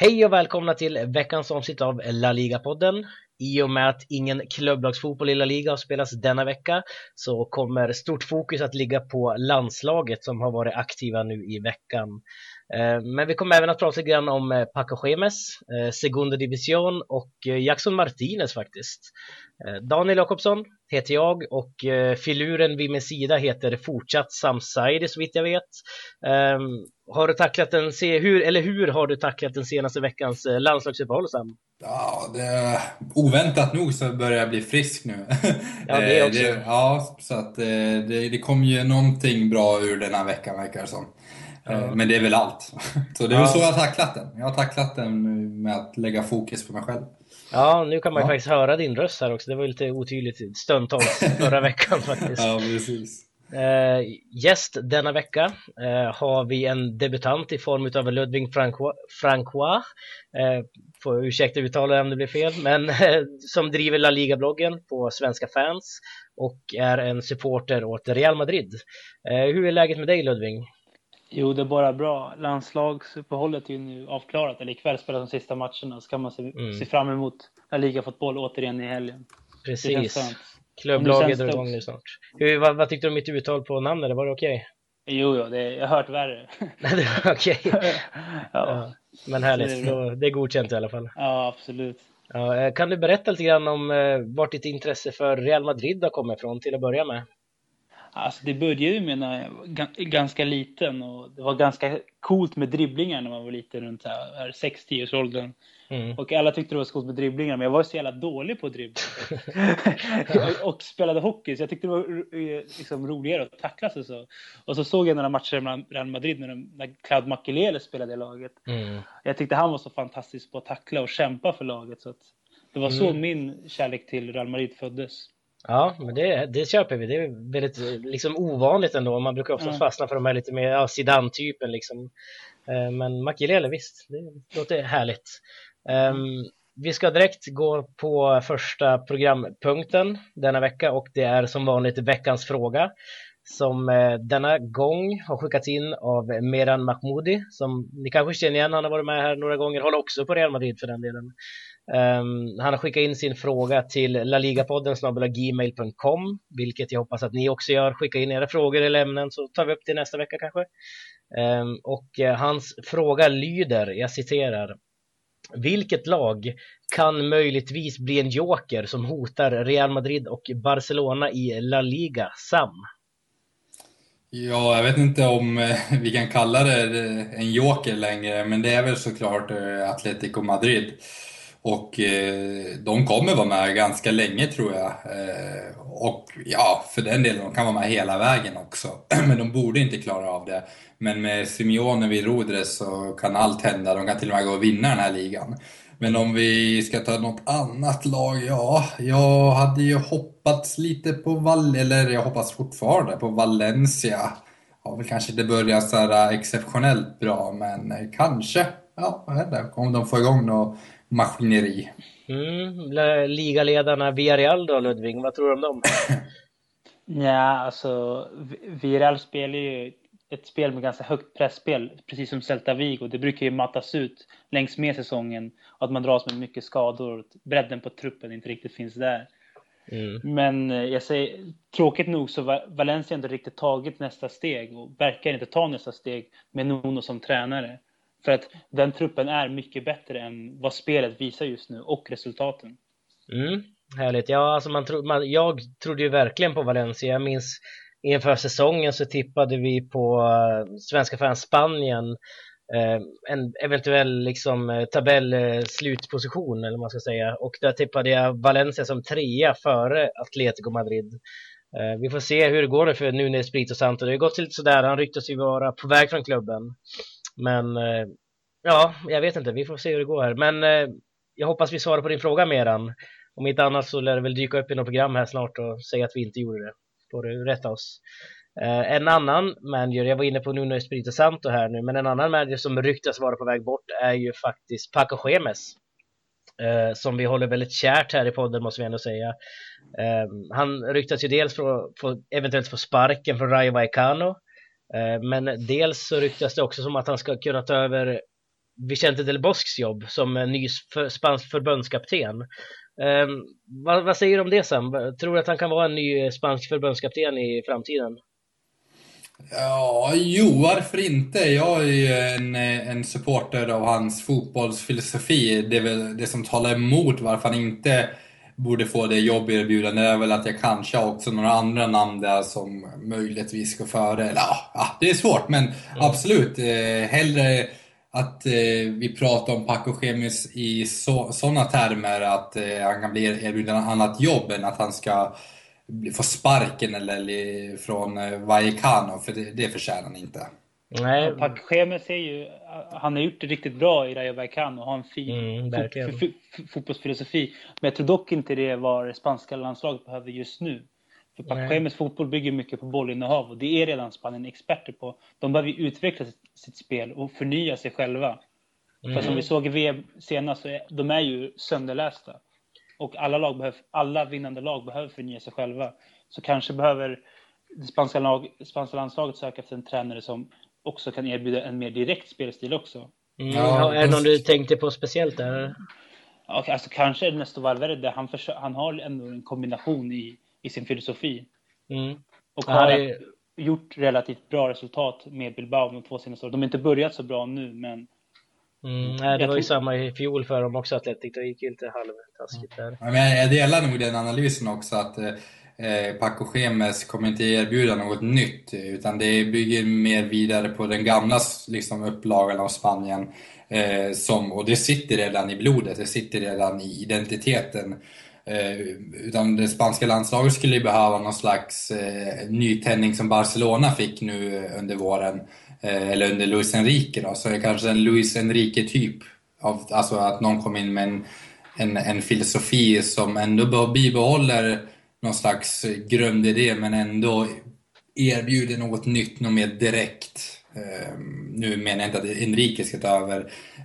Hej och välkomna till veckans avsnitt av La Liga-podden. I och med att ingen klubblagsfotboll i La Liga har spelats denna vecka så kommer stort fokus att ligga på landslaget som har varit aktiva nu i veckan. Eh, men vi kommer även att prata lite grann om eh, Paco Gemes, eh, Segunda Division och Jackson Martinez faktiskt. Daniel Jakobsson heter jag och filuren vid min sida heter fortsatt Sam Saidi så vitt jag vet. Ehm, har du tacklat den, hur, eller hur har du tacklat den senaste veckans landslagsuppehåll Sam? Ja, det, oväntat nog så börjar jag bli frisk nu. Ja, det också. det, ja, så att det, det kom ju någonting bra ur den här veckan verkar det som. Ja. Men det är väl allt. Så det är väl så jag har tacklat den. Jag har tacklat den med att lägga fokus på mig själv. Ja, nu kan man ja. faktiskt höra din röst här också. Det var lite otydligt stundtals förra veckan faktiskt. Ja, precis. Uh, gäst denna vecka uh, har vi en debutant i form av Ludvig Francois, Francois uh, får ursäkta uttalet om det blir fel, men som driver La Liga-bloggen på Svenska fans och är en supporter åt Real Madrid. hur är läget med dig Ludvig? Jo, det är bara bra. Landslagsuppehållet är ju nu avklarat, eller ikväll spelar de sista matcherna, så kan man se, mm. se fram emot La Liga-fotboll återigen i helgen. Precis. Klubblaget drar igång nu snart. Hur, vad, vad, tyckte du om mitt uttal på namnet? Var det okej? Okay? Jo, jo, det, jag har hört värre. det var okej. Ja. ja. Men härligt, det är, det är godkänt i alla fall. Ja, absolut. Ja, eh, kan du berätta lite grann om eh, vart ditt intresse för Real Madrid har kommit ifrån till att börja med? Alltså det började ju med när jag var ganska liten och det var ganska coolt med dribblingar när man var liten runt 6-10 års åldern. Mm. Och alla tyckte det var så coolt med dribblingar men jag var så jävla dålig på dribbla. och spelade hockey så jag tyckte det var eh, liksom roligare att tacklas och så. Och så såg jag några matcher med Real Madrid när, de, när Claude Makelele spelade i laget. Mm. Jag tyckte han var så fantastisk på att tackla och kämpa för laget så det var så mm. min kärlek till Real Madrid föddes. Ja, men det, det köper vi. Det är väldigt liksom, ovanligt ändå. Man brukar oftast mm. fastna för de här lite mer ja, Zidane-typen. Liksom. Eh, men Makelele, visst, det låter härligt. Um, vi ska direkt gå på första programpunkten denna vecka och det är som vanligt veckans fråga som eh, denna gång har skickats in av Meran Mahmoudi som ni kanske känner igen, han har varit med här några gånger, håller också på Real Madrid för den delen. Um, han har skickat in sin fråga till laligapodden gmail.com vilket jag hoppas att ni också gör. Skicka in era frågor eller ämnen så tar vi upp det nästa vecka kanske. Um, och uh, hans fråga lyder, jag citerar vilket lag kan möjligtvis bli en joker som hotar Real Madrid och Barcelona i La Liga? Sam? Ja, jag vet inte om eh, vi kan kalla det eh, en joker längre, men det är väl såklart eh, Atletico Madrid. Och eh, de kommer vara med ganska länge tror jag. Eh, och ja, för den delen, de kan vara med hela vägen också. Men de borde inte klara av det. Men med Simeone vid rodret så kan allt hända. De kan till och med gå och vinna den här ligan. Men om vi ska ta något annat lag, ja, jag hade ju hoppats lite på Val eller jag hoppas fortfarande på Valencia. Ja, väl kanske det börjar så här exceptionellt bra, men eh, kanske, ja, jag vet inte, om de får igång något maskineri. Mm, ligaledarna Villarreal då Ludvig, vad tror du om dem? ja, alltså Villarreal spelar ju ett spel med ganska högt pressspel, precis som Celta Vigo. Det brukar ju mattas ut längs med säsongen och att man dras med mycket skador. Bredden på truppen inte riktigt finns där. Mm. Men eh, jag säger, tråkigt nog så var Valencia inte riktigt tagit nästa steg och verkar inte ta nästa steg med Nuno som tränare. För att den truppen är mycket bättre än vad spelet visar just nu och resultaten. Mm, härligt. Ja, alltså man tro, man, jag trodde ju verkligen på Valencia. Jag minns inför säsongen så tippade vi på uh, svenska fans Spanien uh, en eventuell liksom, eh, uh, tabellslutposition eller vad man ska säga och där tippade jag Valencia som trea före Atletico Madrid. Vi får se hur det går nu för Nunes och Santo. Det har gått lite sådär, han ryktas ju vara på väg från klubben. Men eh, ja, jag vet inte, vi får se hur det går här. Men eh, jag hoppas vi svarar på din fråga Meran. Om inte annat så lär det väl dyka upp i något program här snart och säga att vi inte gjorde det. Får du rätta oss. Eh, en annan manager, jag var inne på Nuno Espirito Santo här nu, men en annan manager som ryktas vara på väg bort är ju faktiskt Paco Schemes. Som vi håller väldigt kärt här i podden måste vi ändå säga. Han ryktas ju dels få, få, eventuellt få sparken från Rayo Vallecano Eh, men dels så ryktas det också som att han ska kunna ta över Vicente del Bosques jobb som ny spansk förbundskapten. Ehm, vad, vad, säger du om det Sam? Tror du att han kan vara en ny spansk förbundskapten i framtiden? Ja, jo, varför inte? Jag är ju en, en supporter av hans fotbollsfilosofi. Det är väl det som talar emot varför han inte borde få det jobberbjudandet är väl att jag kanske har också några andra namn där som möjligtvis går före. Eller ja, det är svårt men mm. absolut. Eh, hellre att eh, vi pratar om Paco Chemis i sådana termer att eh, han kan bli erbjuden ett annat jobb än att han ska få sparken eller från eh, Vallecano, för det, det förtjänar han inte. Nej. Paco Chemes är ju, han har gjort det riktigt bra i Rayo Vallecano och har en fin mm, fotbollsfilosofi. Men jag tror dock inte det är vad det spanska landslaget behöver just nu. För Pachemes fotboll bygger mycket på bollinnehav och det är redan Spanien experter på. De behöver utveckla sitt spel och förnya sig själva. Mm. För som vi såg i VM senast, så är, de är ju sönderlästa. Och alla, lag behöver, alla vinnande lag behöver förnya sig själva. Så kanske behöver det spanska, lag, spanska landslaget söka efter en tränare som också kan erbjuda en mer direkt spelstil också. Mm. Ja, är det någon du tänkte på speciellt där? Ja, alltså kanske Ernesto Valverde, han, han har ändå en kombination i i sin filosofi. Mm. Och har är... gjort relativt bra resultat med Bilbao de två senaste åren. De har inte börjat så bra nu, men Mm, nej, det var ju samma i fjol för dem också, Atletic. Det gick ju lite halvtaskigt där. Ja, men jag delar nog den analysen också, att eh, Eh, Paco Gemes kommer inte erbjuda något nytt, utan det bygger mer vidare på den gamla liksom, upplagan av Spanien. Eh, som, och det sitter redan i blodet, det sitter redan i identiteten. Eh, utan det spanska landslaget skulle ju behöva någon slags eh, nytändning som Barcelona fick nu under våren. Eh, eller under Luis Enrique då. Så det är kanske en Luis Enrique-typ. Alltså att någon kom in med en, en, en filosofi som ändå bibehåller någon slags grundidé men ändå erbjuder något nytt, något mer direkt. Uh, nu menar jag inte att Enrique ska ta över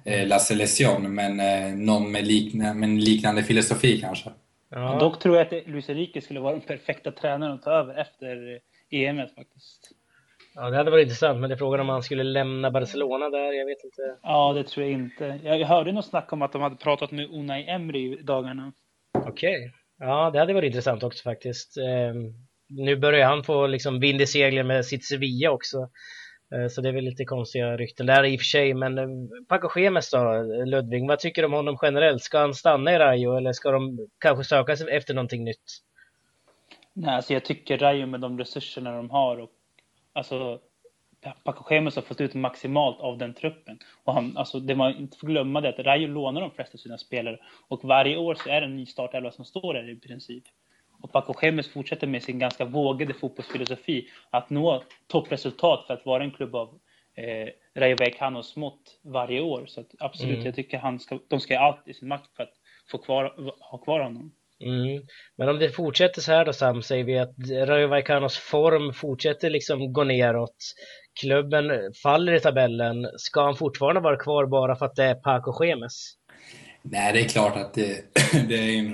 uh, La Selección, men uh, någon med, likna, med en liknande filosofi kanske. Ja. Dock tror jag att Luis Enrique skulle vara den perfekta tränaren att ta över efter EM faktiskt. Ja, det hade varit intressant, men det är frågan om han skulle lämna Barcelona där, jag vet inte. Ja, det tror jag inte. Jag hörde något snack om att de hade pratat med Unai Emery i dagarna. Okej. Okay. Ja, det hade varit intressant också faktiskt. Eh, nu börjar han få liksom vind i seglen med sitt Sevilla också. Eh, så det är väl lite konstiga rykten där i och för sig. Men eh, Paco Schemes då, Ludvig, vad tycker du om honom generellt? Ska han stanna i Rayo eller ska de kanske söka sig efter någonting nytt? Nej, alltså jag tycker Rayo med de resurserna de har och alltså Paco Schemes har fått ut maximalt av den truppen. Och han, alltså, det man inte får glömma det är att Rayo lånar de flesta sina spelare och varje år så är det en ny startelva som står där i princip. Och Paco Gemes fortsätter med sin ganska vågade fotbollsfilosofi att nå toppresultat för att vara en klubb av eh, Rayo Vallecanos mått varje år. Så absolut, mm. jag tycker han ska, de ska göra allt i sin makt för att få kvar, ha kvar honom. Mm. Men om det fortsätter så här då Sam, säger vi att Rayo Vallecanos form fortsätter liksom gå neråt. Klubben faller i tabellen. Ska han fortfarande vara kvar bara för att det är Paco Schemes? Nej, det är klart att det, det är en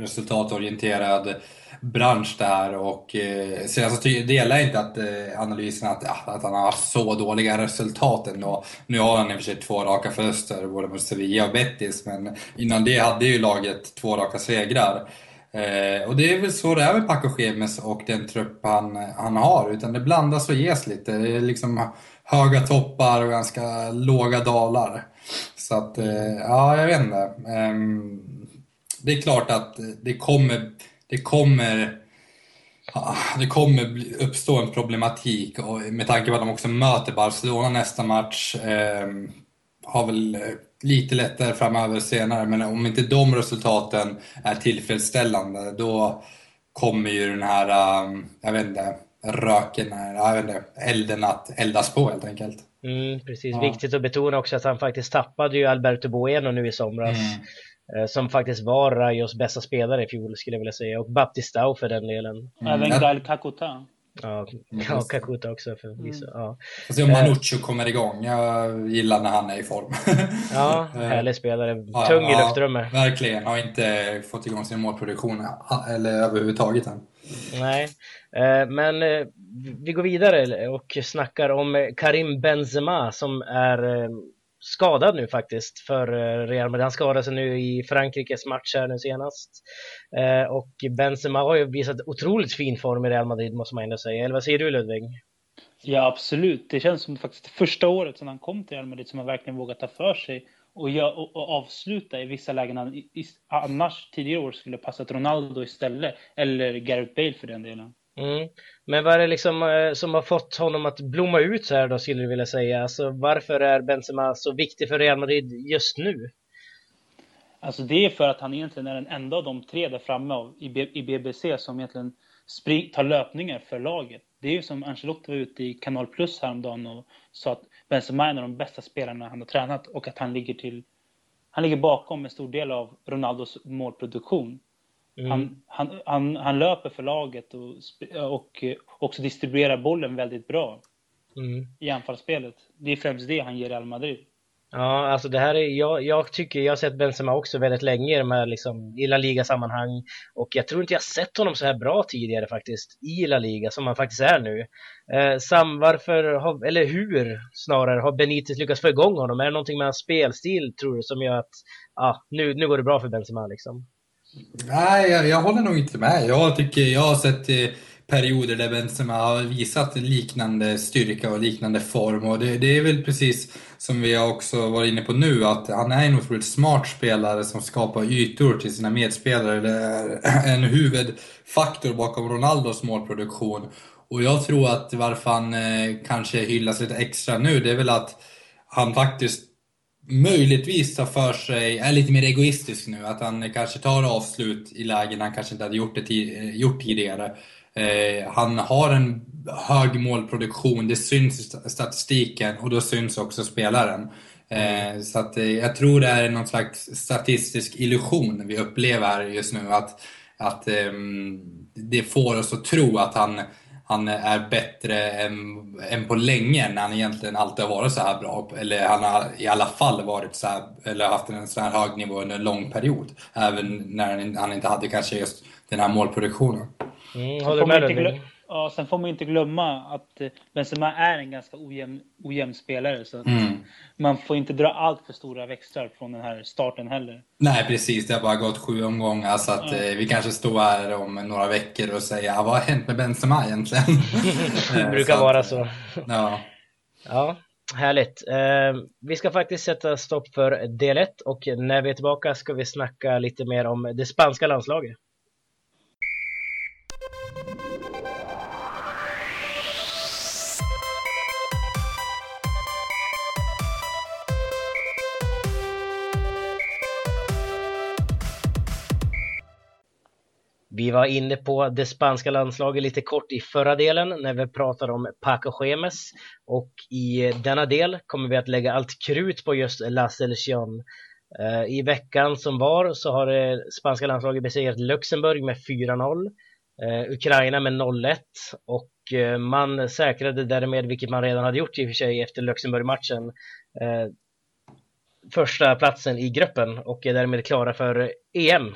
resultatorienterad bransch där och eh, sen så alltså, delar jag inte att eh, analysen att, att han har haft så dåliga resultat ändå. Nu har han i och för sig två raka förluster både mot Sevilla och Betis men innan det hade ju laget två raka segrar. Eh, och det är väl så det är med Paco Schemes och den trupp han, han har utan det blandas och ges lite. Det är liksom höga toppar och ganska låga dalar. Så att, eh, ja, jag vet inte. Eh, det är klart att det kommer, det kommer det kommer uppstå en problematik och med tanke på att de också möter Barcelona nästa match. Eh, har väl eh, lite lättare framöver senare, men om inte de resultaten är tillfredsställande då kommer ju den här, jag vet inte, röken, jag vet inte, elden att eldas på helt enkelt. Mm, precis, ja. viktigt att betona också att han faktiskt tappade ju Alberto Bueno nu i somras. Mm. Eh, som faktiskt var Rayos bästa spelare i fjol skulle jag vilja säga. Och Baptistao för den delen. Mm. Även Gael Kakuta. Ja, ja Kakuta också förvisso. Mm. Ja. Får se om Manuccio kommer igång. Jag gillar när han är i form. ja, härlig spelare. Tung ja, i luftrummet. verkligen. Har inte fått igång sin målproduktion eller överhuvudtaget än. Nej, eh, men eh, vi går vidare och snackar om Karim Benzema som är skadad nu faktiskt för eh, Real Madrid. Han skadade sig nu i Frankrikes match här nu senast. Eh, och Benzema har ju visat otroligt fin form i Real Madrid måste man ändå säga. Eller vad säger du Ludvig? Ja, absolut. Det känns som faktiskt första året sedan han kom till Real Madrid som han verkligen vågat ta för sig och, gör, och, och avsluta i vissa lägen han i, annars tidigare år skulle passat Ronaldo istället, eller Gareth Bale för den delen. Mm. Men vad är det liksom eh, som har fått honom att blomma ut så här då skulle du vilja säga? Alltså varför är Benzema så viktig för Real Madrid just nu? Alltså det är för att han egentligen är den enda av de tre där framme i, B i BBC som egentligen spring, tar löpningar för laget. Det är ju som Ancelotti var ute i Kanal Plus häromdagen och sa att Benzema är en av de bästa spelarna han har tränat och att han ligger till han ligger bakom en stor del av Ronaldos målproduktion. Mm. Han, han, han, han, löper för laget och, och också distribuerar bollen väldigt bra mm. i anfallsspelet. Det är främst det han ger Real Madrid. Ja, alltså det här är, jag, jag tycker, jag har sett Benzema också väldigt länge i de här liksom, i La Liga-sammanhang och jag tror inte jag sett honom så här bra tidigare faktiskt i La Liga som han faktiskt är nu. Eh, Sam, varför, har, eller hur snarare, har Benitez lyckats få igång honom? Är det någonting med hans spelstil tror du som gör att, ja, nu, nu går det bra för Benzema liksom? Nej, jag, jag håller nog inte med. Jag tycker, jag har sett eh, perioder där Benzema har visat liknande styrka och liknande form. Och det, det, är väl precis som vi också varit inne på nu, att han är en otroligt smart spelare som skapar ytor till sina medspelare. Det är en huvudfaktor bakom Ronaldos målproduktion. Och jag tror att varför han eh, kanske hyllas lite extra nu, det är väl att han faktiskt möjligtvis tar för sig, är lite mer egoistisk nu. Att han kanske tar avslut i lägen han kanske inte hade gjort, det gjort tidigare. Eh, han har en hög målproduktion, det syns i statistiken och då syns också spelaren. Eh, så att, eh, jag tror det är någon slags statistisk illusion vi upplever just nu. Att, att ehm, det får oss att tro att han, han är bättre än, än på länge när han egentligen alltid har varit så här bra. Eller han har i alla fall varit så här, eller haft en så här hög nivå under en lång period. Även när han inte hade kanske just den här målproduktionen. Mm, håller med dig. Ja, sen får man inte glömma att eh, Benzema är en ganska ojämn, ojämn spelare. Så mm. man får inte dra allt för stora växlar från den här starten heller. Nej, precis. Det har bara gått sju omgångar så att ja. eh, vi kanske står här om några veckor och säger ah, vad har hänt med Benzema egentligen? det brukar vara så. Ja. ja. Härligt. Eh, vi ska faktiskt sätta stopp för del 1 och när vi är tillbaka ska vi snacka lite mer om det spanska landslaget. Vi var inne på det spanska landslaget lite kort i förra delen när vi pratade om Paco Gemes och i denna del kommer vi att lägga allt krut på just La Selección. Eh, I veckan som var så har det spanska landslaget besegrat Luxemburg med 4-0, eh, Ukraina med 0-1 och eh, man säkrade därmed, vilket man redan hade gjort i och för sig efter Luxemburg-matchen, första platsen i gruppen och är därmed klara för EM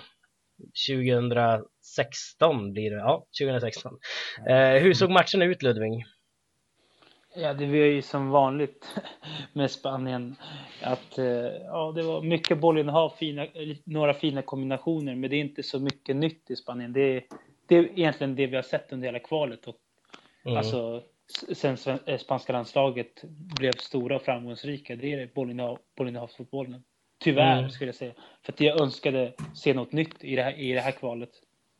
2016 blir det, ja 2016. Eh, hur såg matchen ut Ludvig? Ja, det var ju som vanligt med Spanien att eh, ja, det var mycket bollinnehav, fina, några fina kombinationer, men det är inte så mycket nytt i Spanien. Det är, det är egentligen det vi har sett under hela kvalet och mm. alltså sen eh, spanska landslaget blev stora och framgångsrika. Det är bollinnehav, bollinnehavsfotbollen. Tyvärr mm. skulle jag säga. För att jag önskade se något nytt i det här, i det här kvalet.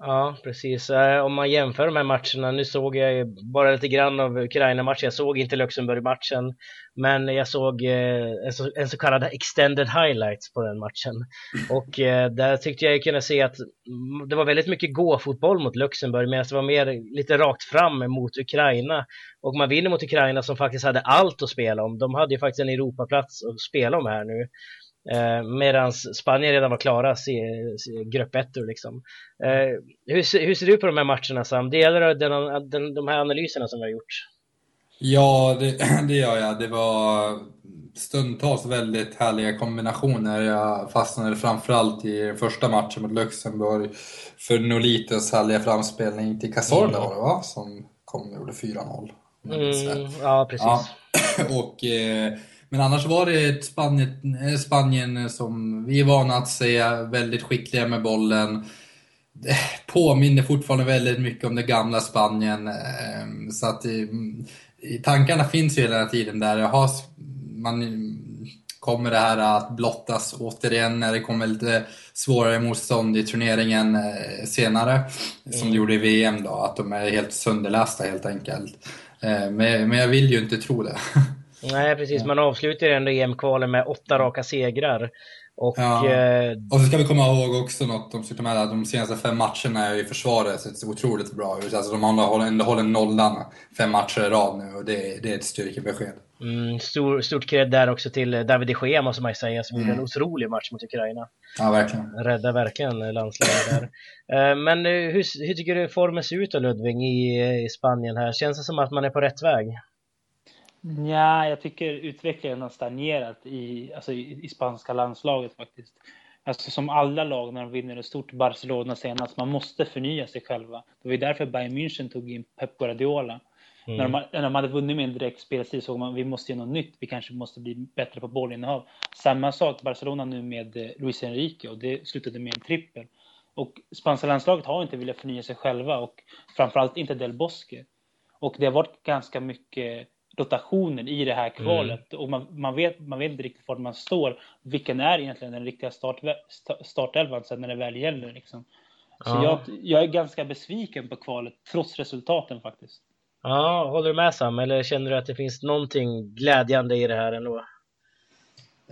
Ja, precis. Eh, om man jämför de här matcherna, nu såg jag ju bara lite grann av Ukraina-matchen, jag såg inte Luxemburg-matchen, men jag såg eh, en så, en så kallad extended highlights på den matchen. Och eh, där tyckte jag kunna se att det var väldigt mycket gå-fotboll mot Luxemburg, medan det var mer lite rakt fram mot Ukraina. Och man vinner mot Ukraina som faktiskt hade allt att spela om. De hade ju faktiskt en Europaplats att spela om här nu. Eh, Medan Spanien redan var klara, se, se, grupp 1 liksom. Eh, hur, hur ser du på de här matcherna Sam? Delar du den, den, de här analyserna som vi har gjort? Ja, det, det gör jag. Det var stundtals väldigt härliga kombinationer. Jag fastnade framförallt i första matchen mot Luxemburg för Nolitos härliga framspelning till Cazorla mm. va? Som kom och gjorde 4-0. Mm, ja, precis. Ja. och eh, Men annars var det Spanien, eh, Spanien som vi är vana att säga, väldigt skickliga med bollen. Det påminner fortfarande väldigt mycket om det gamla Spanien. Ehm, så att tankarna finns ju hela tiden där. Har man kommer det här att blottas återigen när det kommer lite svårare motstånd i turneringen eh, senare, som det mm. gjorde i VM då, att de är helt sönderlästa helt enkelt. Eh, men jag vill ju inte tro det. Nej precis, man avslutar ju ändå EM-kvalen med åtta raka segrar. Och, ja. eh, och så ska vi komma ihåg också något, de, de, senaste fem matcherna i försvaret sett otroligt bra ut. Alltså de har ändå hållit nollan fem matcher i rad nu och det, det är ett styrkebesked. Mm, stor, stort cred där också till David de Gea måste man ju säga, som mm. gjorde en otrolig match mot Ukraina. Ja, verkligen. Räddade verkligen landslaget där. Eh, men eh, hur, hur tycker du formen ser ut då Ludvig i, i Spanien här? Känns det som att man är på rätt väg? Ja, jag tycker utvecklingen har stagnerat i, alltså i, i spanska landslaget faktiskt. Alltså som alla lag när de vinner ett stort Barcelona senast, man måste förnya sig själva. Det var därför Bayern München tog in Pep Guardiola. Mm. När, de, när de hade vunnit med en direkt spelstil såg man vi måste göra något nytt, vi kanske måste bli bättre på bollinnehav. Samma sak Barcelona nu med eh, Luis Enrique och det slutade med en trippel. Och spanska landslaget har inte velat förnya sig själva och framförallt inte Del Bosque. Och det har varit ganska mycket rotationer i det här kvalet mm. och man, man, vet, man vet inte riktigt var man står. Vilken är egentligen den riktiga start, startelvan sen när det väl gäller liksom. Så ja. jag, jag är ganska besviken på kvalet trots resultaten faktiskt. Ja, håller du med Sam? Eller känner du att det finns någonting glädjande i det här ändå?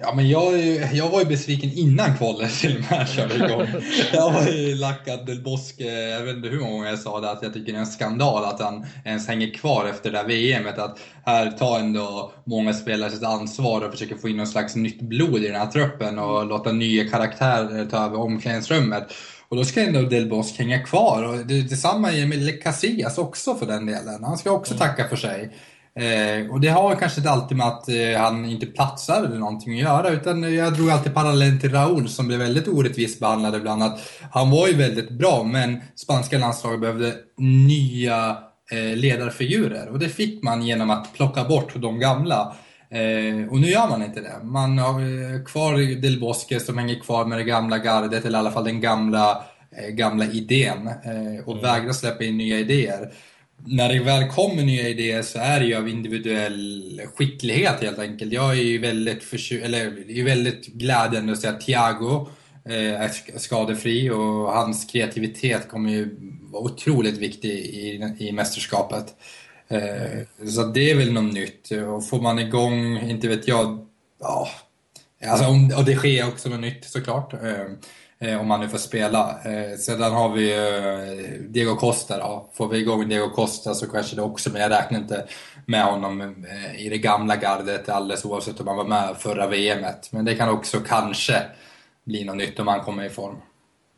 Ja, men jag, jag var ju besviken innan kvalet till och med körde igång. Jag var ju lackad Del Bosque, jag vet inte hur många gånger jag sa det, att jag tycker det är en skandal att han ens hänger kvar efter det där VMet. Att här tar ändå många spelare sitt ansvar och försöker få in någon slags nytt blod i den här truppen och låta nya karaktärer ta över omklädningsrummet. Och då ska ändå Del Bosque hänga kvar. Och det, detsamma med Casillas också för den delen. Han ska också mm. tacka för sig. Eh, och det har kanske inte alltid med att eh, han inte platsar eller någonting att göra, utan jag drog alltid parallellen till Raúl som blev väldigt orättvist behandlad ibland. Att han var ju väldigt bra, men spanska landslaget behövde nya eh, ledarfigurer. Och det fick man genom att plocka bort de gamla. Eh, och nu gör man inte det. Man har eh, kvar Del Bosque som hänger kvar med det gamla gardet, eller i alla fall den gamla, eh, gamla idén. Eh, och mm. vägrar släppa in nya idéer. När det väl kommer nya idéer så är det ju av individuell skicklighet helt enkelt. Jag är ju väldigt, försö- eller, det är väldigt glädjande att se att Thiago eh, är skadefri och hans kreativitet kommer ju vara otroligt viktig i, i mästerskapet. Eh, så det är väl något nytt. Och får man igång, inte vet jag, ja, alltså, och det sker också något nytt såklart. Eh, Eh, om han nu får spela. Eh, Sedan har vi eh, Diego Costa då. Får vi igång Diego Costa så kanske det också, men jag räknar inte med honom i det gamla gardet alldeles oavsett om han var med förra VMet. Men det kan också kanske bli något nytt om han kommer i form.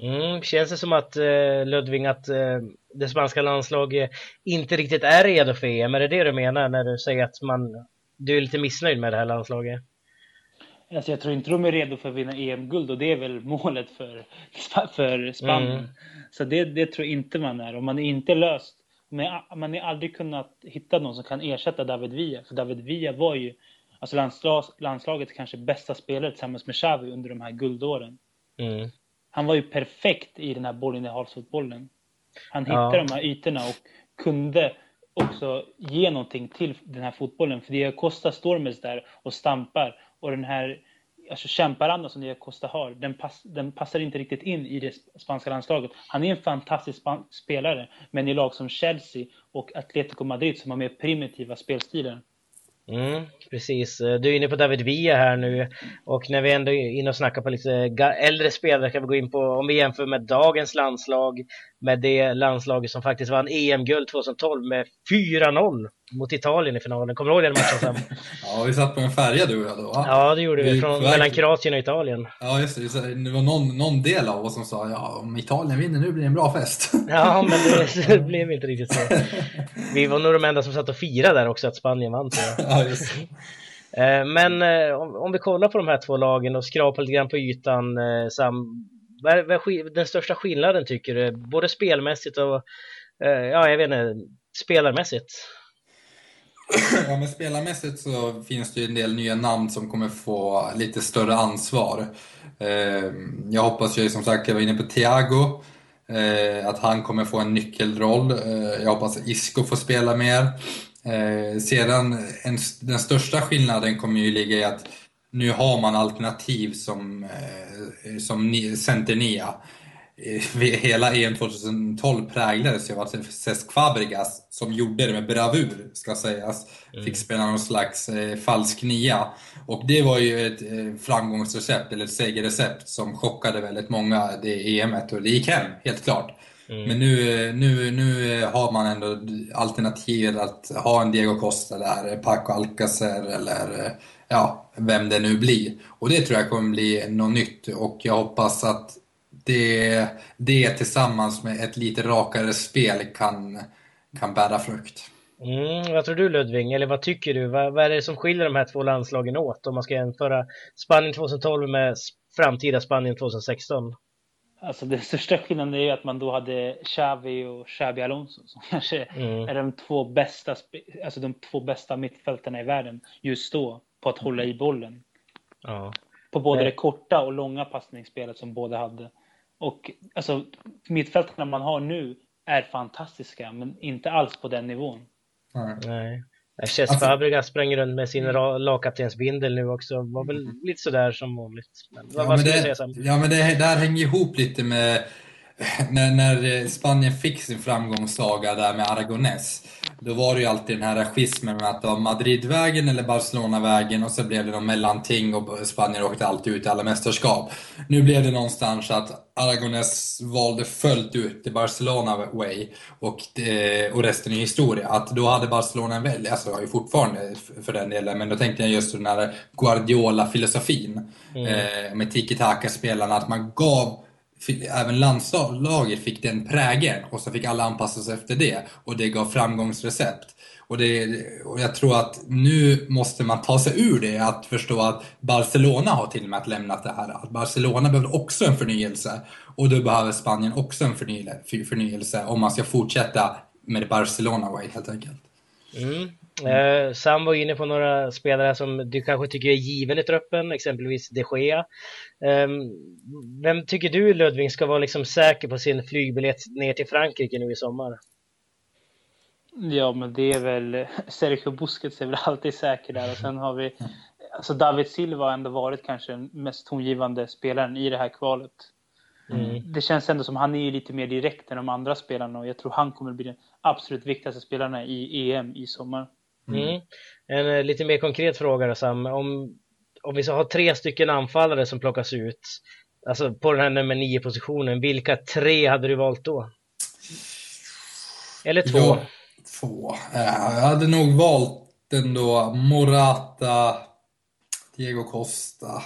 Mm, känns det som att Ludvig, att det spanska landslaget inte riktigt är redo för EM. Är det det du menar när du säger att man, du är lite missnöjd med det här landslaget? Alltså jag tror inte de är redo för att vinna EM-guld och det är väl målet för, för Spanien. Mm. Så det, det tror inte man är. Och man är inte löst. Man har aldrig kunnat hitta någon som kan ersätta David Villa. För David Villa var ju alltså landslag, landslagets kanske bästa spelare tillsammans med Xavi under de här guldåren. Mm. Han var ju perfekt i den här bollinnehavsfotbollen. Han hittade ja. de här ytorna och kunde också ge någonting till den här fotbollen. För Diego Costa står mest där och stampar och den här alltså kämparandan som Diego Costa har, den, pass, den, passar inte riktigt in i det spanska landslaget. Han är en fantastisk spelare, men i lag som Chelsea och Atletico Madrid som har mer primitiva spelstilar Mm, precis. Du är inne på David Villa här nu och när vi ändå är inne och snackar på lite äldre spelare kan vi gå in på, om vi jämför med dagens landslag med det landslaget som faktiskt vann EM-guld 2012 med 4-0 mot Italien i finalen. Kommer du ihåg den matchen Sam? ja, vi satt på en färja du och jag då. Ja, det gjorde vi, vi från, mellan Kroatien och Italien. Ja, just det. Det var någon, någon del av oss som sa ja, om Italien vinner nu blir det en bra fest. ja, men det, det blev inte riktigt så. Vi var nog de enda som satt och firade där också att Spanien vann. ja, just det. Eh, men eh, om vi kollar på de här två lagen och skrapar lite grann på ytan, eh, Sam, vad är den största skillnaden tycker du? Både spelmässigt och, eh, ja jag vet inte, spelarmässigt? Ja, men spelarmässigt så finns det ju en del nya namn som kommer få lite större ansvar. Eh, jag hoppas ju som sagt, jag var inne på Thiago, eh, att han kommer få en nyckelroll. Jag hoppas att Isco får spela mer. Sedan, den största skillnaden kommer ju ligga i att nu har man alternativ som, som center nia. Hela EM 2012 präglades ju av att Cesc Fabregas, som gjorde det med bravur, ska sägas, mm. fick spela någon slags eh, falsk nia. Och det var ju ett eh, framgångsrecept, eller ett segerrecept, som chockade väldigt många det EMet och det gick hem, helt klart. Mm. Men nu, eh, nu, nu har man ändå alternativ att ha en Diego Costa där, Paco Alcacer eller eh, ja, vem det nu blir. Och det tror jag kommer bli något nytt och jag hoppas att det, det tillsammans med ett lite rakare spel kan, kan bära frukt. Mm, vad tror du Ludvig, eller vad tycker du? Vad, vad, är det som skiljer de här två landslagen åt om man ska jämföra Spanien 2012 med framtida Spanien 2016? Alltså den största skillnaden är ju att man då hade Xavi och Xabi Alonso som kanske mm. är de två bästa, alltså de två bästa mittfältarna i världen just då på att hålla i bollen. Ja. På både det korta och långa passningsspelet som båda hade. Och alltså, mittfältarna man har nu är fantastiska, men inte alls på den nivån. Nej. Cesc alltså, Fabregas sprang runt med sin lagkaptensbindel nu också. Var väl mm. lite sådär som vanligt. Men, ja, vad men det, ja, men det där hänger ihop lite med när, när Spanien fick sin framgångssaga där med Aragonés. Då var det ju alltid den här schismen med att det var Madridvägen eller Barcelonavägen och så blev det någon mellanting och Spanien åkte alltid ut i alla mästerskap. Nu blev det någonstans att Aragones valde fullt ut till Barcelona way och, det, och resten är historia. Att då hade Barcelona en väl, alltså har ju fortfarande för den delen, men då tänkte jag just den här Guardiola-filosofin mm. eh, med tiki-taka-spelarna, att man gav även landslaget fick den prägeln och så fick alla anpassa sig efter det och det gav framgångsrecept. Och, det, och jag tror att nu måste man ta sig ur det, att förstå att Barcelona har till och med lämnat det här. Att Barcelona behöver också en förnyelse och då behöver Spanien också en förnyelse om man ska fortsätta med Barcelona way helt enkelt. Mm. Eh, Sam var inne på några spelare som du kanske tycker är given i truppen, exempelvis de Gea. Eh, vem tycker du Ludvig ska vara liksom säker på sin flygbiljett ner till Frankrike nu i sommar? Ja, men det är väl Sergio Busquets är väl alltid säker där och sen har vi alltså David Silva har ändå varit kanske den mest tongivande spelaren i det här kvalet. Mm. Det känns ändå som han är lite mer direkt än de andra spelarna och jag tror han kommer bli den absolut viktigaste spelarna i EM i sommar. Mm. mm. En uh, lite mer konkret fråga då Sam. Om, om vi så har tre stycken anfallare som plockas ut, alltså på den här nummer nio positionen, vilka tre hade du valt då? Eller två? Ja, två. Jag hade nog valt ändå Morata, Diego Costa.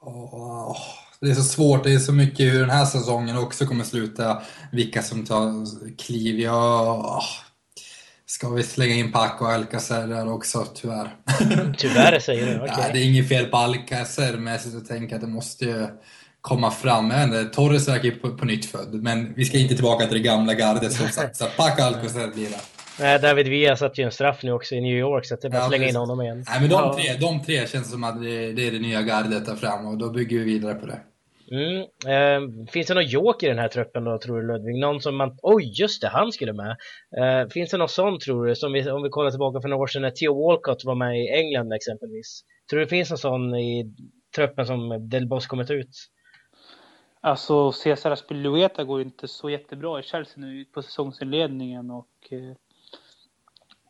Oh, det är så svårt, det är så mycket hur den här säsongen också kommer sluta, vilka som tar kliv. Jag, Ska vi slänga in Paco Alcacer där också, tyvärr. Tyvärr säger du? Okay. Ja, det är inget fel på Alcacer, men jag tänker att det måste ju komma fram. Inte, Torres säkert på, på nytt född, men vi ska inte tillbaka till det gamla gardet som sagt. Så Paco Alcacer blir det. Nej, David Villa satt ju en straff nu också i New York, så det är bara att slänga in honom igen. Nej, men de tre, de tre känns som att det, det är det nya gardet där fram och då bygger vi vidare på det. Mm. Eh, finns det någon joker i den här truppen då, tror du Ludvig? Någon som man, oj just det, han skulle med. Eh, finns det någon sån tror du, som vi, om vi kollar tillbaka för några år sedan när Theo Walcott var med i England exempelvis? Tror du det finns någon sån i truppen som Del Boss kommit ut? Alltså Cesar Aspilueta går inte så jättebra i Chelsea nu på säsongsinledningen och eh,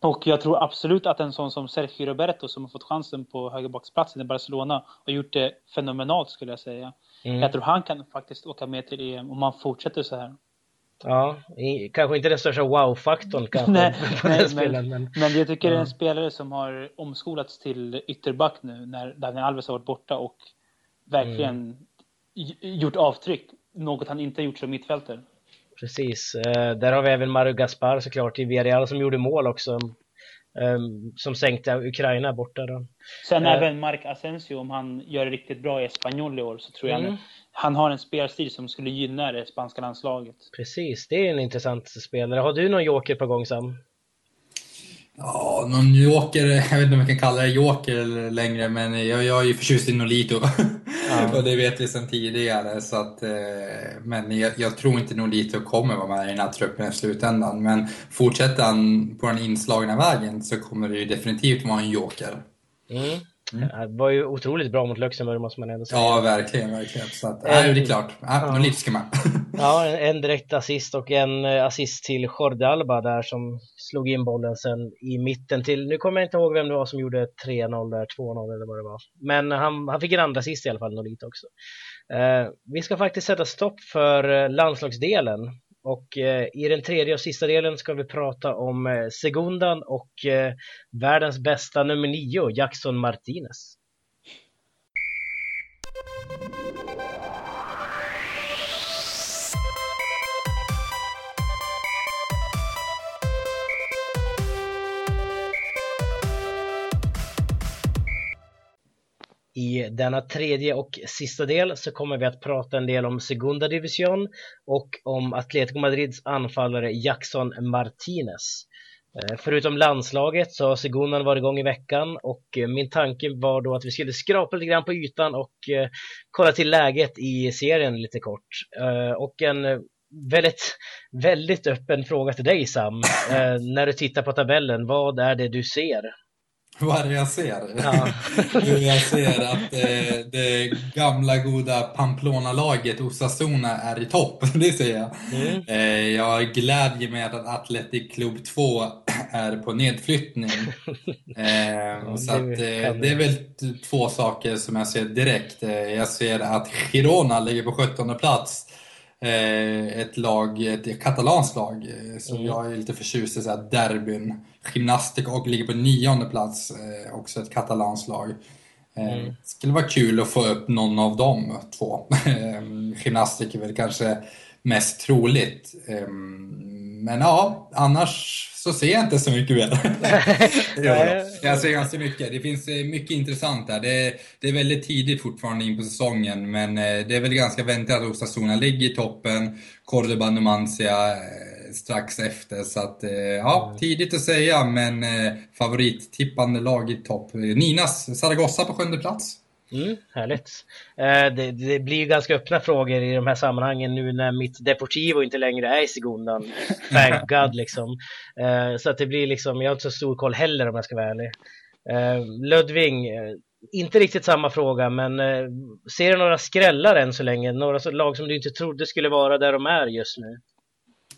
och jag tror absolut att en sån som Sergio Roberto som har fått chansen på högerbacksplatsen i Barcelona har gjort det fenomenalt skulle jag säga. Mm. Jag tror han kan faktiskt åka med till EM om man fortsätter så här. Ja, i, kanske inte den största wow-faktorn kanske. nej, nej men, men, men, jag tycker ja. det är en spelare som har omskolats till ytterback nu när Daniel Alves har varit borta och verkligen mm. gjort avtryck. Något han inte gjort som mittfältare. Precis, uh, där har vi även Mario Gaspar såklart i Villarreal som gjorde mål också. Um, som sänkte Ukraina borta då. Sen uh, även Mark Asensio, om han gör det riktigt bra i Espanyol i år så tror mm. jag han, han har en spelstil som skulle gynna det spanska landslaget. Precis, det är en intressant spelare. Har du någon joker på gång Sam? Ja, någon joker, jag vet inte om jag kan kalla det joker längre, men jag, jag är ju förtjust i Nolito. Ja. och det vet vi sedan tidigare. Så att, eh, men jag, jag, tror inte Nolito kommer vara med i den här truppen i slutändan. Men fortsätter han på den inslagna vägen så kommer det ju definitivt vara en joker. Mm. Mm. Det var ju otroligt bra mot Luxemburg måste man ändå säga. Ja, verkligen. verkligen. Så att, äh, det är klart. Äh, ja. Lite ska man ja, en, en direkt assist och en eh, assist till Jordi Alba där som slog in bollen sen i mitten till, nu kommer jag inte ihåg vem det var som gjorde 3-0 där, 2-0 eller vad det var. Men han, han fick en andra assist i alla fall, Nolito också. Eh, vi ska faktiskt sätta stopp för eh, landslagsdelen och eh, i den tredje och sista delen ska vi prata om eh, Segundan och eh, världens bästa nummer nio, Jackson Martinez. I denna tredje och sista del så kommer vi att prata en del om Segunda Division och om Atletico Madrids anfallare Jackson Martinez. Eh, förutom landslaget så har Segundan varit igång i veckan och eh, min tanke var då att vi skulle skrapa lite grann på ytan och eh, kolla till läget i serien lite kort. Och en väldigt, väldigt öppen fråga till dig Sam. När du tittar på tabellen, vad är det du ser? Vad är det jag ser? Ja. jag ser att eh, det gamla goda Pamplona-laget Osasuna är i topp. Det ser jag. Mm. Eh, jag glädjer mig att Atletic Club 2 är på nedflyttning. Eh, ja, så att, eh, det är väl två saker som jag ser direkt. Eh, jag ser att Girona ligger på 17 plats. Eh, ett lag, ett katalanskt lag, så mm. jag är lite förtjust i derbyn. Gymnastik och ligger på nionde plats, eh, också ett katalanslag. Eh, mm. skulle vara kul att få upp någon av de två. Gymnastik är väl kanske mest troligt. Men ja, annars så ser jag inte så mycket mer. jag ser ganska mycket. Det finns eh, mycket intressant där. Det är, det är väldigt tidigt fortfarande in på säsongen, men det är väl ganska väntat att Osasuna ligger i toppen. Cordoba Numancia strax efter. Så att, eh, ja, mm. tidigt att säga, men eh, favorittippande lag i topp. Ninas Zaragoza på sjunde plats. Mm, härligt. Eh, det, det, blir ganska öppna frågor i de här sammanhangen nu när mitt Deportivo inte längre är i Segundan. Thank God liksom. så att det blir liksom, jag har inte så stor koll heller om jag ska vara ärlig. Ludvig, inte riktigt samma fråga, men ser du några skrällar än så länge? Några lag som du inte trodde skulle vara där de är just nu?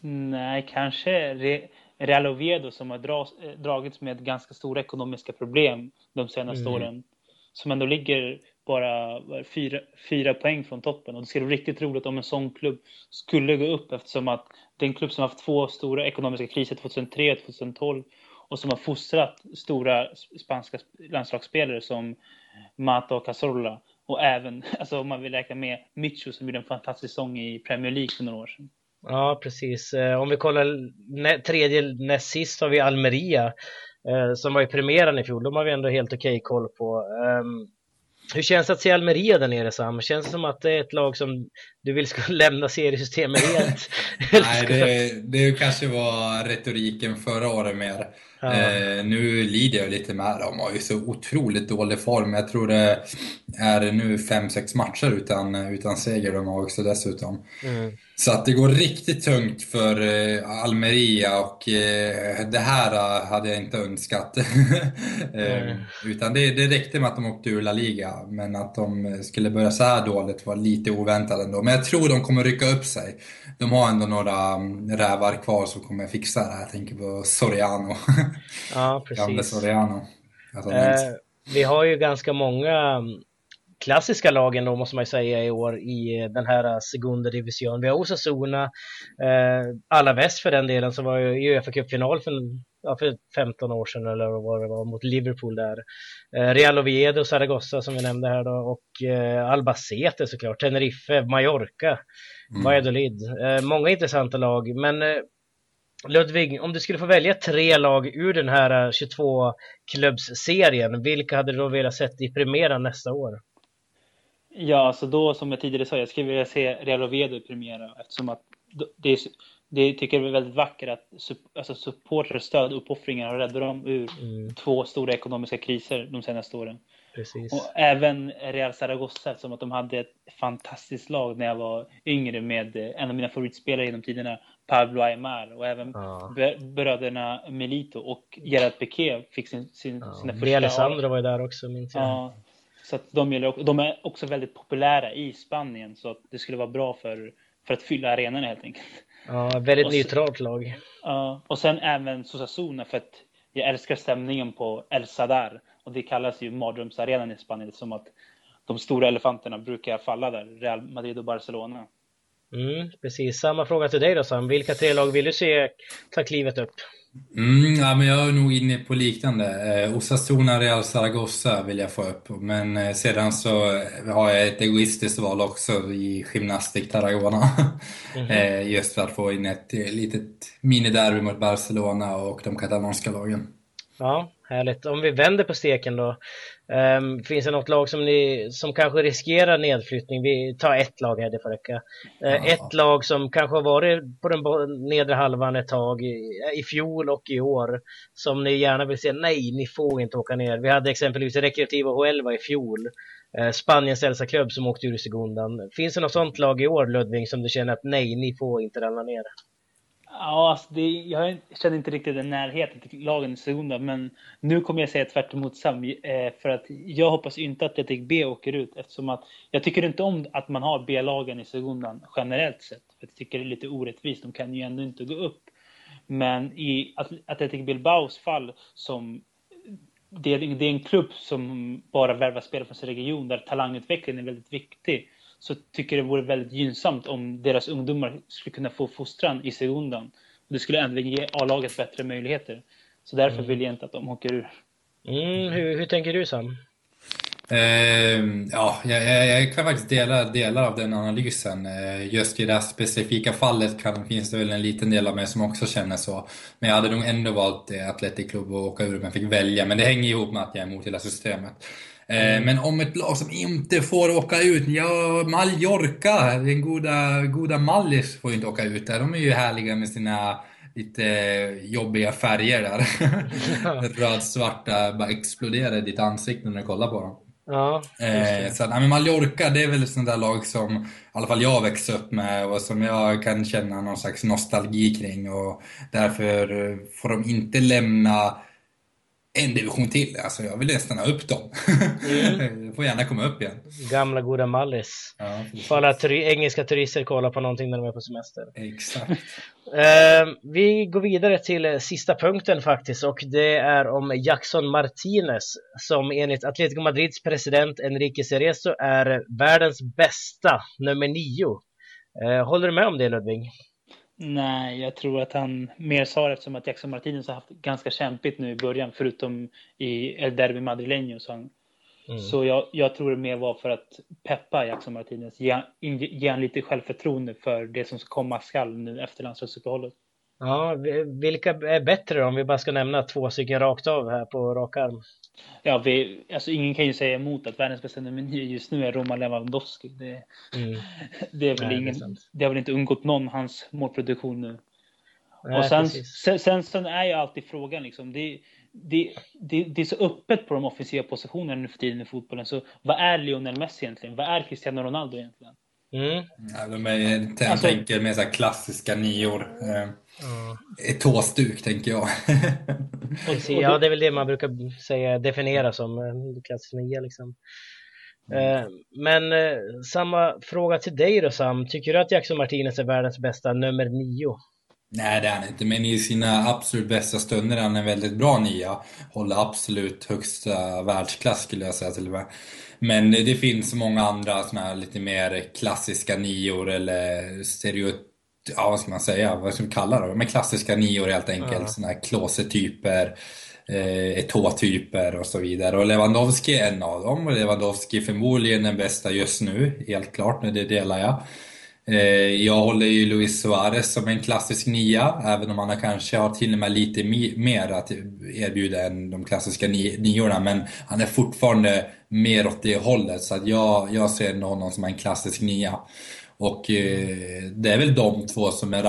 Nej, kanske Real Oviedo som har eh, dragits med ganska stora ekonomiska problem de senaste mm. åren. Som ändå ligger bara fyra, fyra poäng från toppen. Och det skulle vara riktigt roligt om en sån klubb skulle gå upp eftersom att det är en klubb som har haft två stora ekonomiska kriser 2003 och 2012 och som har fostrat stora spanska landslagsspelare som Mata och Casorla. Och även, alltså om man vill räkna med Micho som gjorde en fantastisk säsong i Premier League för några år sedan. Ja, precis. Eh, om vi kollar tredje näst sist har vi Almeria Eh, som var i premiären i fjol. De har vi ändå helt okej okay koll på. Ehm, hur känns det att se Almeria där nere Sam? Känns det som att det är ett lag som du vill ska lämna seriesystemet helt? Nej, det, det kanske var retoriken förra året mer. Ja. Eh, nu lider jag lite med dem. De har ju så otroligt dålig form. Jag tror det är nu 5-6 matcher utan, utan seger de har också dessutom. Mm. Så att det går riktigt tungt för eh, Almeria och eh, det här eh, hade jag inte önskat. mm. Utan det, det räckte med att de åkte ur La Liga, men att de skulle börja så här dåligt var lite oväntat ändå. Men jag tror de kommer rycka upp sig. De har ändå några mm, rävar kvar som kommer fixa det här. Jag tänker på Soriano. Ja, precis. Gamle Soriano. Eh, vi har ju ganska många mm, klassiska lagen då måste man ju säga i år i den här Segunda Division. Vi har Osasuna, eh, Alaves för den delen som var i Uefa Cup-final för, ja, för 15 år sedan eller vad det var mot Liverpool där. Eh, Real Oviedo, Zaragoza som vi nämnde här då och eh, Albacete såklart, Tenerife, Mallorca, mm. Valladolid. Eh, många intressanta lag men eh, Ludvig, om du skulle få välja tre lag ur den här 22-klubbsserien, vilka hade du då velat sett i Primera nästa år? Ja, alltså då som jag tidigare sa, jag skulle vilja se Real Oviedo i premiära eftersom att det, det tycker jag är väldigt vackert att alltså supportrar, stöd, uppoffringar och räddar dem ur mm. två stora ekonomiska kriser de senaste åren. Precis. Och även Real Zaragoza, som att de hade ett fantastiskt lag när jag var yngre med en av mina favoritspelare genom tiderna, Pablo Aymar och även ja. bröderna Melito och Gerard Piqué fick sin, sin, ja. sina första... Alessandro var ju där också minns jag. Ja, så att de, gäller, de är också väldigt populära i Spanien så att det skulle vara bra för, för att fylla arenorna helt enkelt. Ja, väldigt och neutralt lag. Ja, och sen även Sosasuna för att jag älskar stämningen på El Sadar och det kallas ju mardrömsarenan i Spanien som att de stora elefanterna brukar falla där, Real Madrid och Barcelona. Mm, precis, samma fråga till dig då Sam. Vilka tre lag vill du se ta klivet upp? Mm, ja, men jag är nog inne på liknande. Eh, Osasuna Real Zaragoza vill jag få upp. Men eh, sedan så har jag ett egoistiskt val också i Gymnastic Tarragona. Mm -hmm. eh, just för att få in ett litet miniderby mot Barcelona och de katalanska lagen. Ja, härligt. Om vi vänder på steken då. Um, finns det något lag som, ni, som kanske riskerar nedflyttning? Vi tar ett lag här, det får räcka. Uh, ett lag som kanske har varit på den nedre halvan ett tag i, i fjol och i år. Som ni gärna vill säga nej, ni får inte åka ner. Vi hade exempelvis Recreativo Huelva i fjol. Uh, Spaniens äldsta klubb som åkte ur segundan. Finns det något sånt lag i år Ludvig som du känner att nej, ni får inte ramla ner? Ja, alltså det, jag känner inte riktigt den närheten till lagen i Segunda, men nu kommer jag säga tvärt emot Sam, eh, för att jag hoppas inte att Atletic B åker ut eftersom att jag tycker inte om att man har B-lagen i Segundan generellt sett. För jag tycker det är lite orättvist, de kan ju ändå inte gå upp. Men i Atletic Bilbaos fall som det är, det är en klubb som bara värvar spelare från sin region där talangutvecklingen är väldigt viktig så tycker jag det vore väldigt gynnsamt om deras ungdomar skulle kunna få fostran i segundan. Det skulle även ge A-laget bättre möjligheter. Så därför mm. vill jag inte att de åker ur. Mm, hur, hur tänker du Sam? Eh, ja, jag, jag, kan faktiskt dela delar av den analysen. Eh, just i det här specifika fallet kan, finns det väl en liten del av mig som också känner så. Men jag hade nog ändå valt Atletic Club att åka ur om jag fick välja. Men det hänger ihop med att jag är emot hela systemet. Eh, mm. Men om ett lag som inte får åka ut, ja, Mallorca, den goda, goda Mallis får ju inte åka ut där. De är ju härliga med sina lite jobbiga färger där. Röd-svarta, bara exploderar i ditt ansikte när du kollar på dem. Ja, eh, så, men Mallorca, det är väl ett sånt där lag som i alla fall jag växte upp med och som jag kan känna någon slags nostalgi kring och därför får de inte lämna en division till. Alltså jag vill nästan ha upp dem. Mm. får gärna komma upp igen. Gamla goda Mallis. Ja, får alla turi engelska turister kolla på någonting när de är på semester. Exakt. uh, vi går vidare till sista punkten faktiskt och det är om Jackson Martinez som enligt Atletico Madrids president Enrique Cerezo är världens bästa, nummer nio. Uh, håller du med om det Ludvig? Nej, jag tror att han mer sa det eftersom att Jackson Martinez har haft ganska kämpigt nu i början, förutom i El Derby Madrileño. Så, han, mm. så jag, jag, tror det mer var för att peppa Jackson Martinez, ge, ge han lite självförtroende för det som komma skall nu efter landslagsuppehållet. Ja, vilka är bättre om vi bara ska nämna två stycken rakt av här på rak arm? Ja, vi, alltså ingen kan ju säga emot att världens bästa nummer nio just nu är Roman Lewandowski. Det, mm. det, är väl Nej, ingen, det, det, har väl inte undgått någon hans målproduktion nu. Nej, och sen, sen, sen, sen, är ju alltid frågan liksom, det, det, det, det, är så öppet på de offensiva positionerna nu för tiden i fotbollen. Så vad är Lionel Messi egentligen? Vad är Cristiano Ronaldo egentligen? Mm. Ja, de är, jag alltså, tänker med så klassiska nior. Eh, mm. Ett tåstuk tänker jag. ja, det är väl det man brukar säga, definiera som eh, klassisk nia liksom. Mm. Men eh, samma fråga till dig då Sam. Tycker du att Jackson Martinez är världens bästa nummer nio? Nej, det är han inte. Men i sina absolut bästa stunder är han en väldigt bra nia. Håller absolut högsta världsklass skulle jag säga till och med. Men det finns många andra såna här lite mer klassiska nior eller stereotyp ja vad ska man säga, vad ska vi kalla det? Men klassiska nior helt enkelt. Ja. Såna här klåsetyper, eh, Eto'o-typer och så vidare. Och Lewandowski är en av dem. Och Lewandowski är förmodligen den bästa just nu, helt klart, det delar jag. Eh, jag håller ju Luis Suarez som en klassisk nia, även om han kanske har till och med lite mer att erbjuda än de klassiska niorna. Men han är fortfarande mer åt det hållet, så att jag, jag ser honom som en klassisk nia. Och eh, det är väl de två som är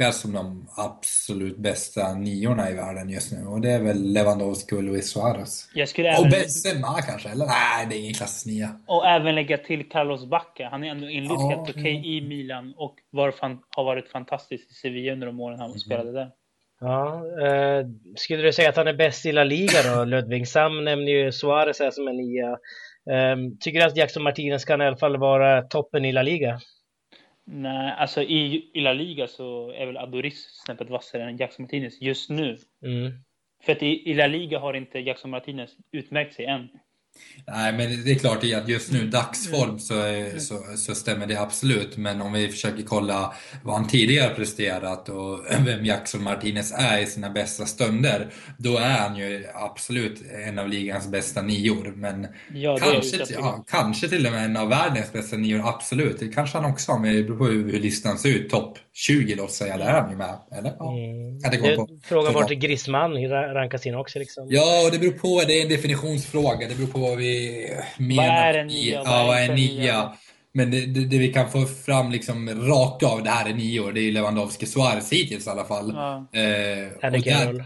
rankade som de absolut bästa niorna i världen just nu. Och det är väl Lewandowski och Luis Suarez. Jag skulle och även... Benzema kanske, eller? Nej, det är ingen klassisk nia. Och även lägga till Carlos Bacca. Han är ändå inlyft Ja, helt okej i Milan och var fan, har varit fantastisk i Sevilla under de åren han Mm. spelade där. Ja, eh, skulle du säga att han är bäst i La Liga då, Ludvig? Sam nämner ju Suarez här som en nia. Eh, tycker du att Jackson Martinez kan i alla fall vara toppen i La Liga? Nej, alltså i, i La Liga så är väl Adoris snäppet vassare än Jackson Martinez just nu. Mm. För att i, i La Liga har inte Jackson Martinez utmärkt sig än. Nej, men det är klart att just nu, dagsform, så, är- så, så stämmer det absolut. Men om vi försöker kolla vad han tidigare presterat och vem Jackson Martinez är i sina bästa stunder, då är han ju absolut en av ligans bästa nior. Men Ja, kanske, ja, kanske till och med en av världens bästa nior, absolut. Det kanske han också har, men det beror på hur, hur listan ser ut. Topp 20 låt säga, där är han ju med. Eller? Ja. Mm. Det på. Frågan Så vart. Griezmann ra- rankas in också liksom. Ja, och det beror på, det är en definitionsfråga. Det beror på vad vi menar. är en nia Ja, vad är en nia? Men det, det, det vi kan få fram liksom rakt av, det här är nior, det är ju Lewandowski Suarez hittills i alla fall. Ja. Eh, Andy Carroll.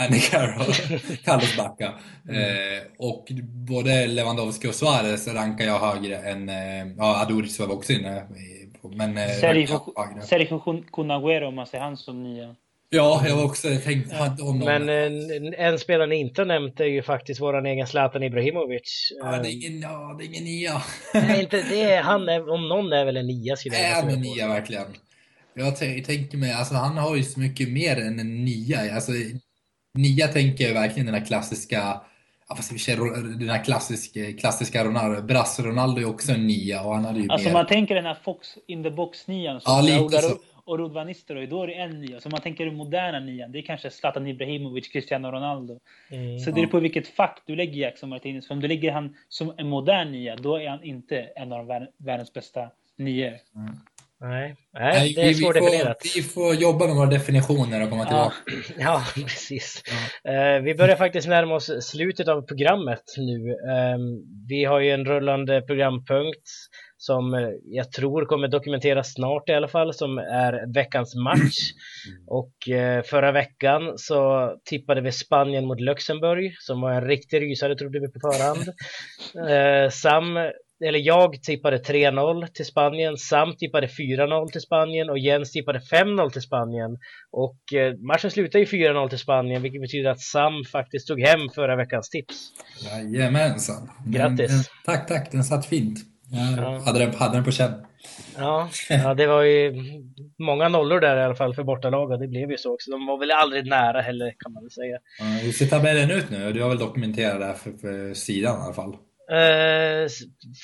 Andy Carroll, Carlos Bacca. Mm. Eh, och både Lewandowski och Suarez rankar jag högre än, eh, ja Adoris var också inne men eh, Sergio, rankar jag högre. Sergio Kun- Kun Agüero, om man ser han som nia. Ja, jag var också tänkt att honom. Men en, en spelare ni inte har nämnt är ju faktiskt våran egen Zlatan Ibrahimovic. ja, det är ingen, ja, det är ingen nia. Nej, inte det. är- Han är, om någon är väl en nia Är han en nia verkligen? Jag tän- tänker mig, alltså han har ju så mycket mer än en nia. Alltså, nia tänker jag verkligen den här klassiska, ja fast den här klassiska, klassiska Ronaldo. Brass Ronaldo är också en nia och han hade ju Alltså mer. man tänker den här Fox in the box-nian Ja, lite så. Och Rod van Nistelrooy, då är det en nia. Så man tänker den moderna nian, det är kanske Zlatan Ibrahimovic, Cristiano Ronaldo. Mm. Så det är på vilket fack du lägger Jackson Martinez. För om du lägger han som en modern nia, då är han inte en av värld- världens bästa nior. Nej, nej, det är vi, vi, svårdefinierat. vi får jobba med våra definitioner och komma Ja. tillbaka. Ja, precis. Eh, vi börjar faktiskt närma oss slutet av programmet nu. Eh, vi har ju en rullande programpunkt som eh, jag tror kommer dokumenteras snart i alla fall, som är veckans match. Och eh, förra veckan så tippade vi Spanien mot Luxemburg, som var en riktig rysare trodde vi på förhand. Eh, Sam, eller jag tippade 3-0 till Spanien, Sam tippade 4-0 till Spanien och Jens tippade 5-0 till Spanien. Och matchen slutade ju 4-0 till Spanien, vilket betyder att Sam faktiskt tog hem förra veckans tips. Jajamensan. Men Grattis. Den, tack, tack. Den satt fint. Ja. hade, den, hade den på känn. Ja, ja, det var ju många nollor där i alla fall för bortalag och det blev ju så också. De var väl aldrig nära heller kan man väl säga. Ja, Hur ser tabellen ut nu? Du har väl dokumenterat det här för, för sidan i alla fall? Eh,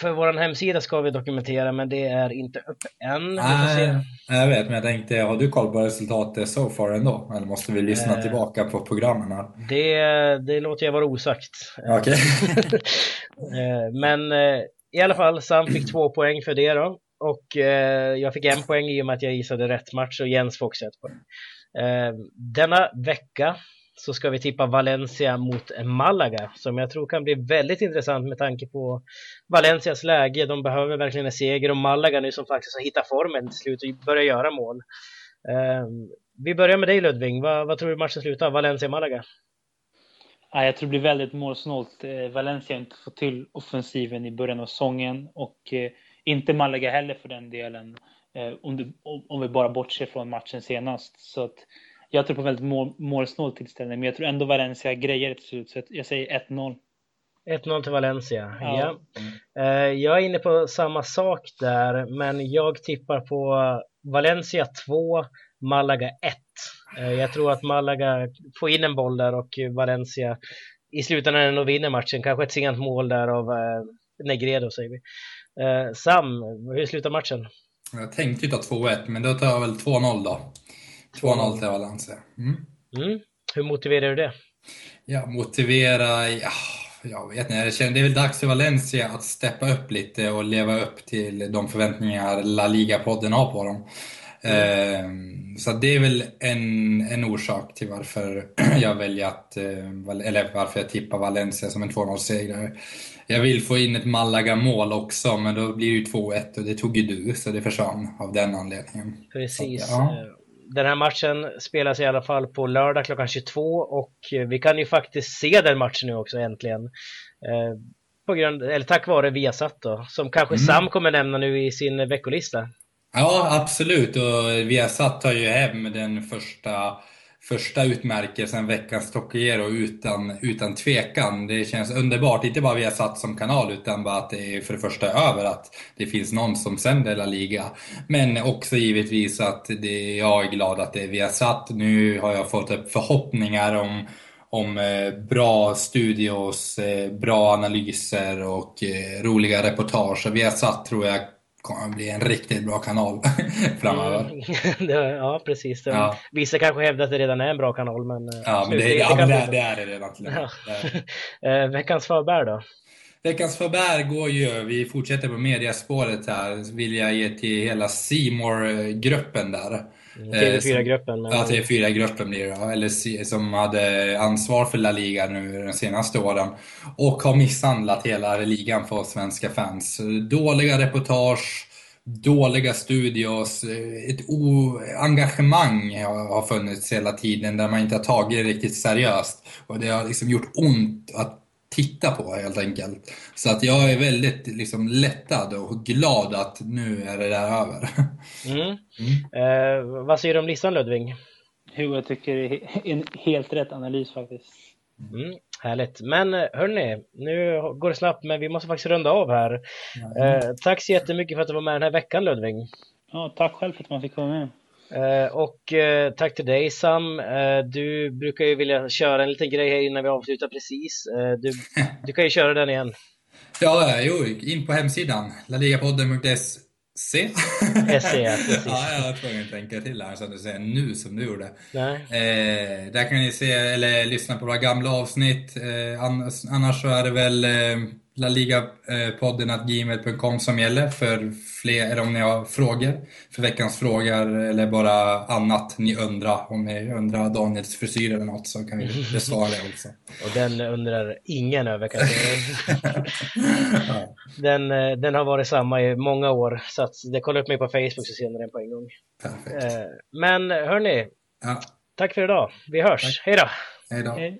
för vår hemsida ska vi dokumentera men det är inte uppe än. Nej, jag vet, men jag tänkte, har du koll på resultatet so far ändå? Eller måste vi lyssna Eh. tillbaka på programmen här? Det, det låter jag vara osagt. Okej. Eh, Men eh, i alla fall, Sam fick två poäng för det då. Och eh, jag fick en poäng i och med att jag gissade rätt match och Jens får också ett poäng. Eh, Denna vecka så ska vi tippa Valencia mot Malaga som jag tror kan bli väldigt intressant med tanke på Valencias läge. De behöver verkligen en seger och Malaga nu som faktiskt har hittat formen till slut och börjar göra mål. Eh, Vi börjar med dig Ludvig. Vad, vad tror du matchen slutar? Valencia-Malaga? Ja, jag tror det blir väldigt målsnålt. Eh, Valencia har inte fått till offensiven i början av säsongen och eh, inte Malaga heller för den delen. eh, Om, du, om- om vi bara bortser från matchen senast. Så att jag tror på väldigt mål, målsnål tillställning, men jag tror ändå Valencia grejer till slut. Så jag säger 1-0. 1-0 till Valencia. Ja. Ja. Jag är inne på samma sak där, men jag tippar på Valencia 2, Malaga 1. Eh, Jag tror att Malaga får in en boll där och Valencia i slutändan ändå vinner matchen. Kanske ett sent mål där av eh, Negredo säger vi. Eh, Sam, hur slutar matchen? Jag tänkte ju ta 2-1, men då tar jag väl 2-0 då. 2-0 till Valencia. Mm. Mm. Hur motiverar du det? Ja, motivera, ja, jag vet inte. Jag känner det är väl dags för Valencia att steppa upp lite och leva upp till de förväntningar La Liga-podden har på dem. Ehm, Så det är väl en, en orsak till varför jag väljer att, eh, Val- eller varför jag tippar Valencia som en 2-0-segrare. jag vill få in ett Malaga-mål också, men då blir det ju 2-1 och det tog ju du, så det försvann av den anledningen. Precis. Så, ja. Eh, den här matchen spelas i alla fall på lördag klockan 22 och vi kan ju faktiskt se den matchen nu också äntligen. Eh, på grund, eller tack vare Viasat då, som kanske mm. Sam kommer nämna nu i sin veckolista. Ja, absolut. Och Viasat tar ju hem den första första utmärkelsen, veckans Trocadero, utan, utan tvekan. Det känns underbart, inte bara Viasat som kanal, utan bara att det är för det första över att det finns någon som sänder La Liga. Men också givetvis att det, jag är glad att det är Viasat. Nu har jag fått upp förhoppningar om om eh, bra studios, eh, bra analyser och eh, roliga reportage. Vi har satt tror jag kommer bli en riktigt bra kanal framöver. Mm. ja, precis. Ja. Vissa kanske hävdar att det redan är en bra kanal, men... Eh, ja, men det, det, ja, men det, det är det redan. Ja. Eh, veckans förbär då? Veckans förbär går ju, vi fortsätter på mediaspåret här, vill jag ge till hela simor gruppen där. Mm, TV4-gruppen. Men... Ja, TV4-gruppen blir det, eller som hade ansvar för La Liga nu de senaste åren. Och har misshandlat hela ligan för svenska fans. Dåliga reportage, dåliga studios, ett engagemang har funnits hela tiden där man inte har tagit det riktigt seriöst. Och det har liksom gjort ont att titta på helt enkelt. Så att jag är väldigt liksom, lättad och glad att nu är det där över. Mm. Mm. Eh, vad säger du om listan Ludvig? Jag tycker det är en helt rätt analys faktiskt. Mm, härligt. Men eh, hörni, nu går det snabbt men vi måste faktiskt runda av här. Eh, tack så jättemycket för att du var med den här veckan Ludvig. Ja, tack själv för att man fick vara med. Uh, och uh, tack till dig Sam. Uh, du brukar ju vilja köra en liten grej här innan vi avslutar precis. Du, du, kan ju köra den igen. Ja, jo, in på hemsidan, laligapodden.se Se. SE, ja, precis. ja, jag var tvungen att tänka till här så att du säger nu som du gjorde. Nej. Eh, där kan ni se, eller lyssna på våra gamla avsnitt. Eh, annars så är det väl eh, laligapodden gmail.com som gäller för fler, eller om ni har frågor för veckans frågor eller bara annat ni undrar. Om ni undrar Daniels frisyr eller något så kan vi besvara det också. Och den undrar ingen över kanske. den, eh, den har varit samma i många år så att det kollar upp mig på Facebook så ser ni den på en gång. Perfekt. Eh, men hörni, ja. tack för idag. Vi hörs. Hej då! Hej då!